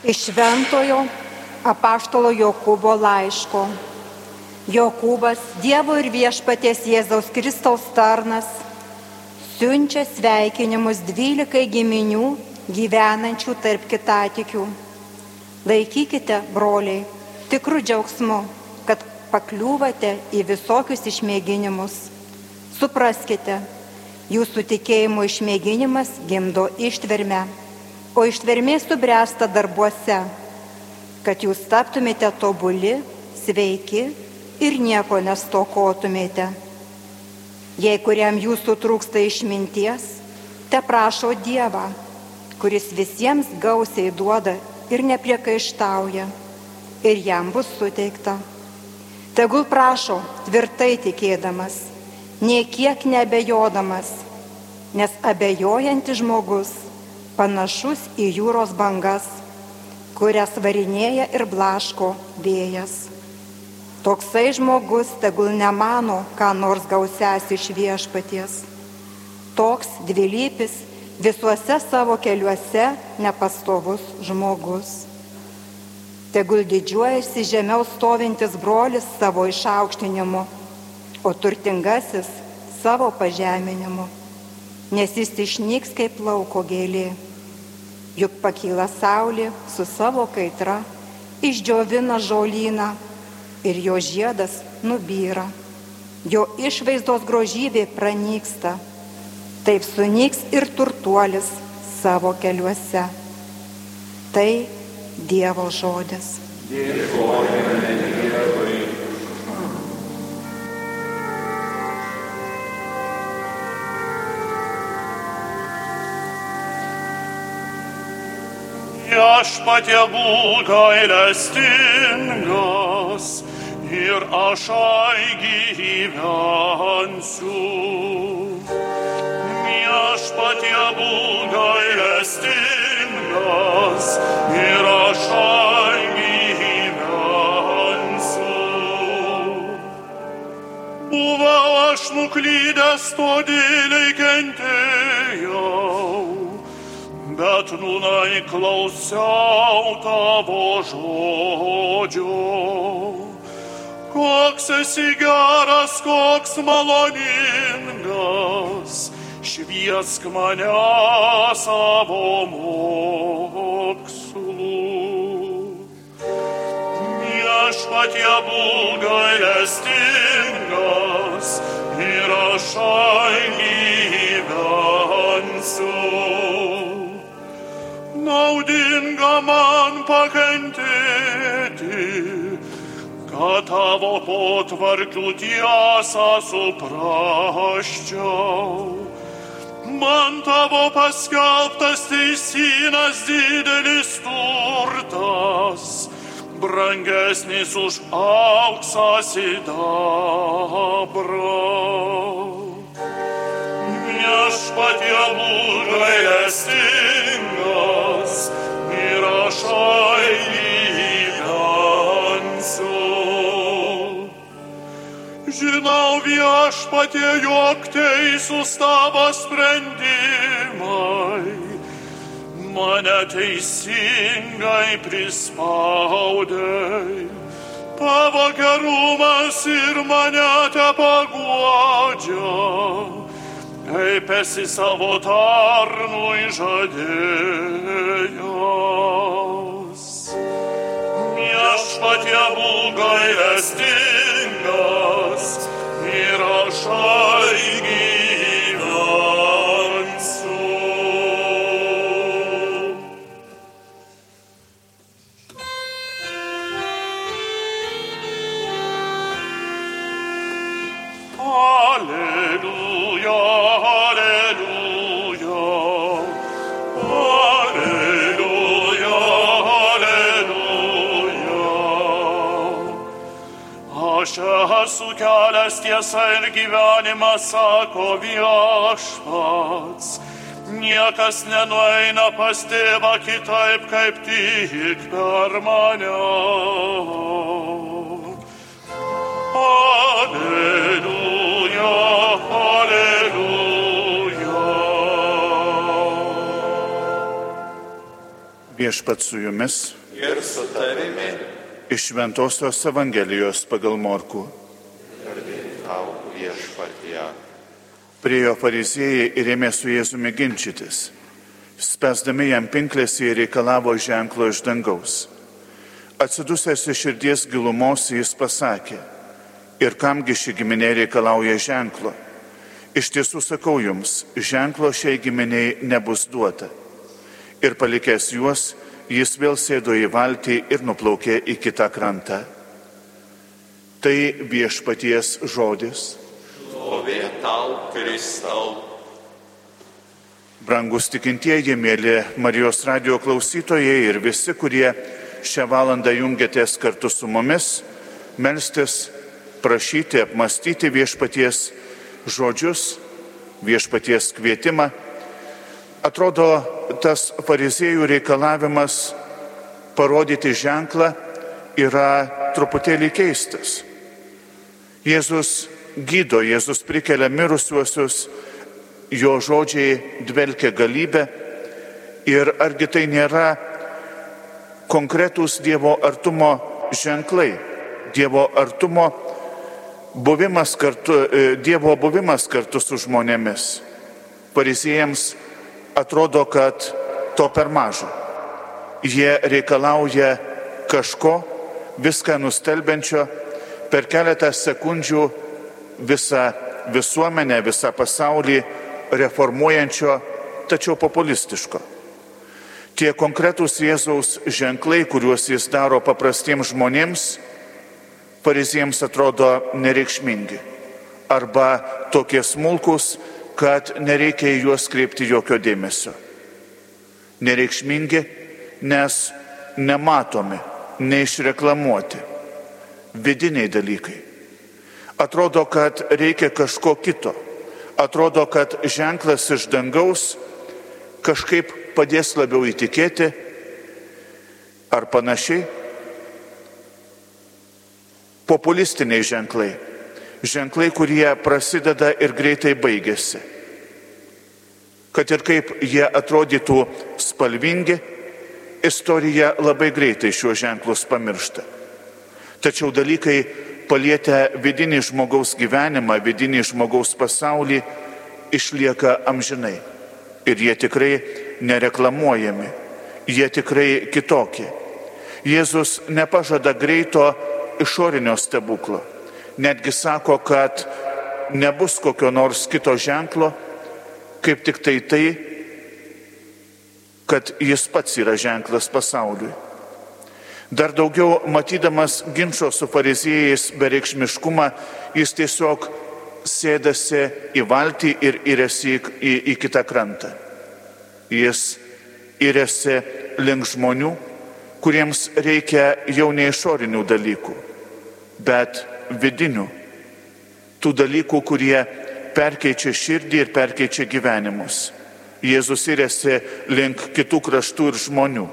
Iš Ventojo apaštalo Jokūbo laiško. Jokūbas, Dievo ir viešpaties Jėzaus Kristaus tarnas, siunčia sveikinimus dvylikai giminių gyvenančių tarp kitatikių. Laikykite, broliai, tikrų džiaugsmu, kad pakliūvate į visokius išmėginimus. Supraskite, jūsų tikėjimo išmėginimas gimdo ištvermę, o ištvermė subręsta darbuose, kad jūs taptumėte tobuli, sveiki ir nieko nestokotumėte. Jei kuriam jūsų trūksta išminties, te prašo Dievą, kuris visiems gausiai duoda ir nepriekaištauja, ir jam bus suteikta. Tegul prašo tvirtai tikėdamas, niekiek nebejodamas, nes abejojantis žmogus panašus į jūros bangas, kurias varinėja ir blaško vėjas. Toksai žmogus tegul nemano, ką nors gausias iš viešpaties. Toks dvilypis visuose savo keliuose nepastovus žmogus. Tegul didžiuojasi žemiau stovintis brolis savo išaukštinimu, o turtingasis savo pažeminimu, nes jis išnyks kaip lauko gėlė. Juk pakyla saulė su savo kaitra, išdžiovina žolyną ir jo žiedas nubyra, jo išvaizdos grožybė pranyksta taip sunyks ir turtuolis savo keliuose. Tai Dievo žodis. Dėkojame Viešpatie būk gailestingas ir aš gyvensiu viešpatie būk gailestingas ir aš gyvensiu. Buvau aš nuklydęs, todėl kentėjau, bet nūnai klausiau tavo žodžio. Koks esi geras, koks maloningas šviesk mane savo mokslu. Viešpatie būk gailestingas ir aš gyvensiu. Naudinga man pakentėti, kad tavo potvarkių tiesą suprasčiau man tavo paskelbtas teisinas didelis turtas, brangesnis už auksą sidabrą. Viešpatie būk viešpatie, jog teisūs tavo sprendimai mane teisingai prispaudai. Tavo gerumas ir mane te paguodžia, kaip esi savo tarnui žadėjęs. Viešpatie būk gailestingas ir Esu kelias tiesa ir gyvenimas, sako viešpats. Niekas nenueina pas tėvą kitaip, kaip tik per mane. Alleluja, alleluja. Viešpat su jumis ir su tavimi iš Šventojios Evangelijos pagal Morku. tau viešpatie. Priejo fariziejai ir ėmė su Jėzumi ginčytis. Spesdami jam pinklės jie reikalavo ženklo iš dangaus. Atsidusęs iš širdies gilumos jis pasakė, ir kamgi ši giminė reikalauja ženklo. Iš tiesų sakau jums, ženklo šiai giminiai nebus duota. Ir palikęs juos, jis vėl sėdo į valtį ir nuplaukė į kitą krantą. Tai viešpaties žodis. Kristau. Brangus tikintieji, mėly Marijos radio klausytojai ir visi, kurie šią valandą jungiatės kartu su mumis, melstis, prašyti, apmastyti viešpaties žodžius, viešpaties kvietimą. Atrodo, tas fariziejų reikalavimas parodyti ženklą yra truputėlį keistas. Jėzus gydo, Jėzus prikelia mirusiuosius, jo žodžiai dvelkia galybę ir argi tai nėra konkretūs Dievo artumo ženklai, Dievo artumo buvimas kartu, e, Dievo buvimas kartu su žmonėmis. Parizėjams atrodo, kad to per maža. Jie reikalauja kažko, viską nustelbenčio, per keletą sekundžių visą visuomenę, visą pasaulį reformuojančio, tačiau populistiško. Tie konkretūs Jėzaus ženklai, kuriuos jis daro paprastiems žmonėms, fariziems atrodo nereikšmingi arba tokie smulkus, kad nereikia į juos kreipti jokio dėmesio. Nereikšmingi, nes nematomi, neišreklamuoti, vidiniai dalykai. Atrodo, kad reikia kažko kito. Atrodo, kad ženklas iš dangaus kažkaip padės labiau įtikėti ar panašiai. Populistiniai ženklai. Ženklai, kurie prasideda ir greitai baigėsi. Kad ir kaip jie atrodytų spalvingi, istorija labai greitai šiuos ženklus pamiršta. Tačiau dalykai palietę vidinį žmogaus gyvenimą, vidinį žmogaus pasaulį, išlieka amžinai. Ir jie tikrai nereklamuojami, jie tikrai kitokie. Jėzus nepažada greito išorinio stebuklo. Netgi sako, kad nebus kokio nors kito ženklo, kaip tik tai tai, kad jis pats yra ženklas pasauliui. Dar daugiau matydamas ginčio su fariziejais bereikšmiškumą, jis tiesiog sėdasi į valtį ir įresi į, į kitą krantą. Jis įresi link žmonių, kuriems reikia jau ne išorinių dalykų, bet vidinių. Tų dalykų, kurie perkeičia širdį ir perkeičia gyvenimus. Jėzus įrėsi link kitų kraštų ir žmonių.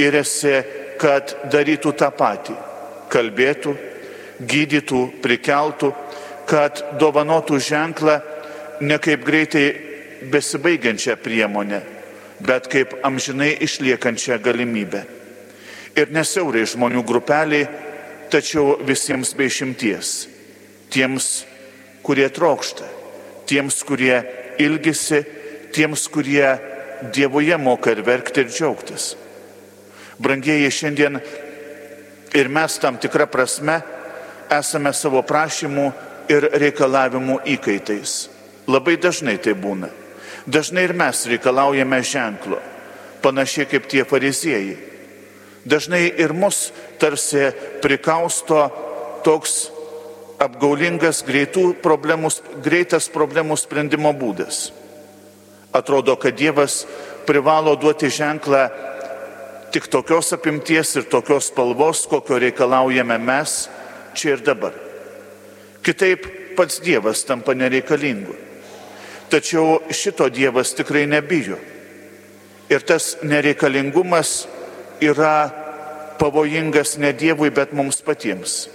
Įrėsi, kad darytų tą patį. Kalbėtų, gydytų, prikeltų, kad dovanotų ženklą ne kaip greitai besibaigiančią priemonę, bet kaip amžinai išliekančią galimybę. Ir nesiaurai žmonių grupeliai, tačiau visiems be išimties. Tiems, kurie trokšta, tiems, kurie ilgisi, tiems, kurie Dievoje moka ir verkti ir džiaugtis. Brangieji, šiandien ir mes tam tikrą prasme esame savo prašymų ir reikalavimų įkaitais. Labai dažnai tai būna. Dažnai ir mes reikalaujame ženklo, panašiai kaip tie fariziejai. Dažnai ir mus tarsi prikausto toks apgaulingas problemų, greitas problemų sprendimo būdas. Atrodo, kad Dievas privalo duoti ženklą tik tokios apimties ir tokios spalvos, kokio reikalaujame mes čia ir dabar. Kitaip pats Dievas tampa nereikalingu. Tačiau šito Dievas tikrai nebijo. Ir tas nereikalingumas yra pavojingas ne Dievui, bet mums patiems.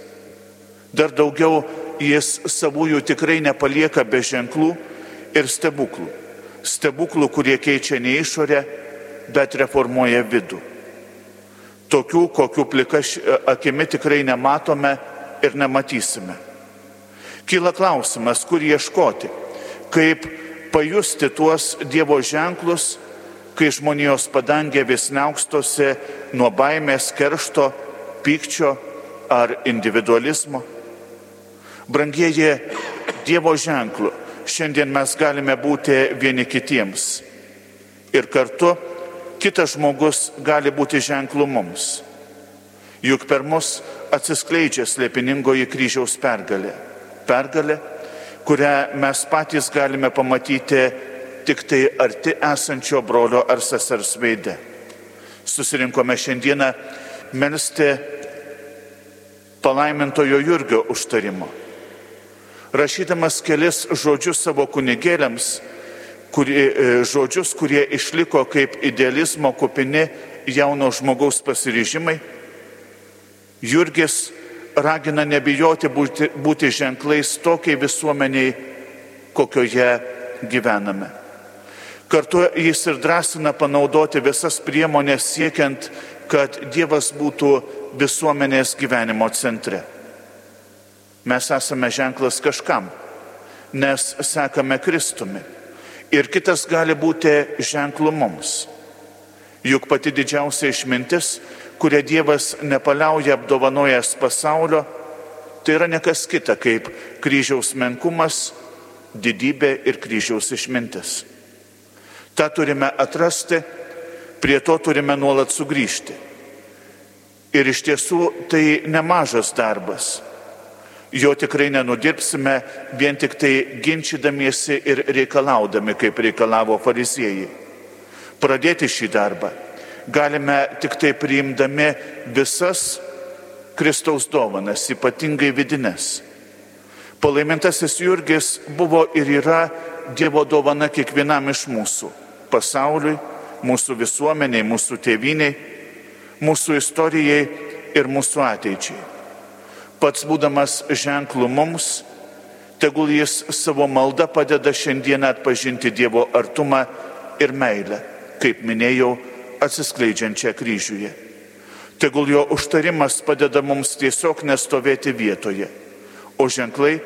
Dar daugiau jis savųjų tikrai nepalieka be ženklų ir stebuklų stebuklų, kurie keičia ne išorę, bet reformuoja vidų. Tokių, kokių plika akimi tikrai nematome ir nematysime. Kyla klausimas, kur ieškoti, kaip pajusti tuos Dievo ženklus, kai žmonijos padangė vis neaukstosi nuo baimės, keršto, pykčio ar individualizmo. Brangieji Dievo ženklų, šiandien mes galime būti vieni kitiems. Ir kartu kitas žmogus gali būti ženklu mums. Juk per mus atsiskleidžia slėpiningoji kryžiaus pergalė. Pergalė, kurią mes patys galime pamatyti tik tai arti esančio brolio ar sesers veide. Susirinkome šiandieną melstį palaimintojo Jurgio užtarimo. Rašydamas kelis žodžius savo kunigėliams, kurie, žodžius, kurie išliko kaip idealizmo kupini jauno žmogaus pasiryžimai, Jurgis ragina nebijoti būti, būti ženklais tokiai visuomeniai, kokioje gyvename. Kartu jis ir drąsina panaudoti visas priemonės siekiant, kad Dievas būtų visuomenės gyvenimo centre. Mes esame ženklas kažkam, nes sekame Kristumi. Ir kitas gali būti ženklu mums. Juk pati didžiausia išmintis, kurią Dievas nepaliauja apdovanojęs pasaulio, tai yra nekas kita kaip kryžiaus menkumas, didybė ir kryžiaus išmintis. Ta turime atrasti, prie to turime nuolat sugrįžti. Ir iš tiesų tai nemažas darbas. Jo tikrai nenudirbsime vien tik tai ginčydamiesi ir reikalaudami, kaip reikalavo fariziejai. Pradėti šį darbą galime tik tai priimdami visas Kristaus dovanas, ypatingai vidines. Palaimintasis Jurgis buvo ir yra Dievo dovana kiekvienam iš mūsų - pasauliui, mūsų visuomeniai, mūsų tėviniai, mūsų istorijai ir mūsų ateičiai. Pats būdamas ženklu mums, tegul jis savo maldą padeda šiandieną atpažinti Dievo artumą ir meilę, kaip minėjau, atsiskleidžiančią kryžiuje. Tegul jo užtarimas padeda mums tiesiog nestovėti vietoje, o ženklai,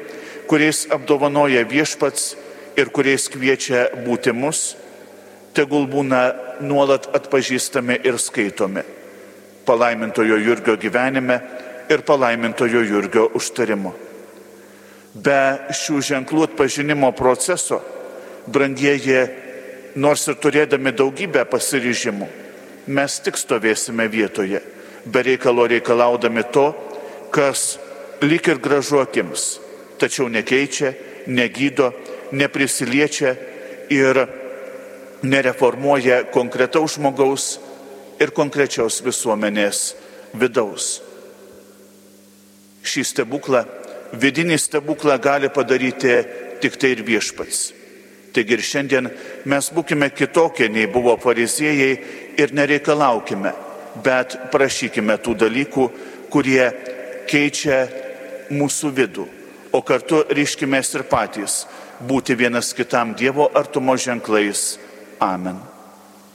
kuriais apdovanoja viešpats ir kuriais kviečia būti mus, tegul būna nuolat atpažįstami ir skaitomi palaimintojo Jurgio gyvenime ir palaimintojo Jurgio užtarimo. Be šių ženklų atpažinimo proceso, brangieji, nors ir turėdami daugybę pasiryžimų, mes tik stovėsime vietoje, be reikalo reikalaudami to, kas lik ir gražu akims, tačiau nekeičia, negydo, neprisiliečia ir nereformuoja konkretaus žmogaus ir konkrečios visuomenės vidaus. Šį stebuklą, vidinį stebuklą gali padaryti tik tai ir viešpats. Taigi ir šiandien mes būkime kitokie nei buvo fariziejai ir nereikalaukime, bet prašykime tų dalykų, kurie keičia mūsų vidų, o kartu ryškime ir patys būti vienas kitam Dievo artumo ženklais. Amen.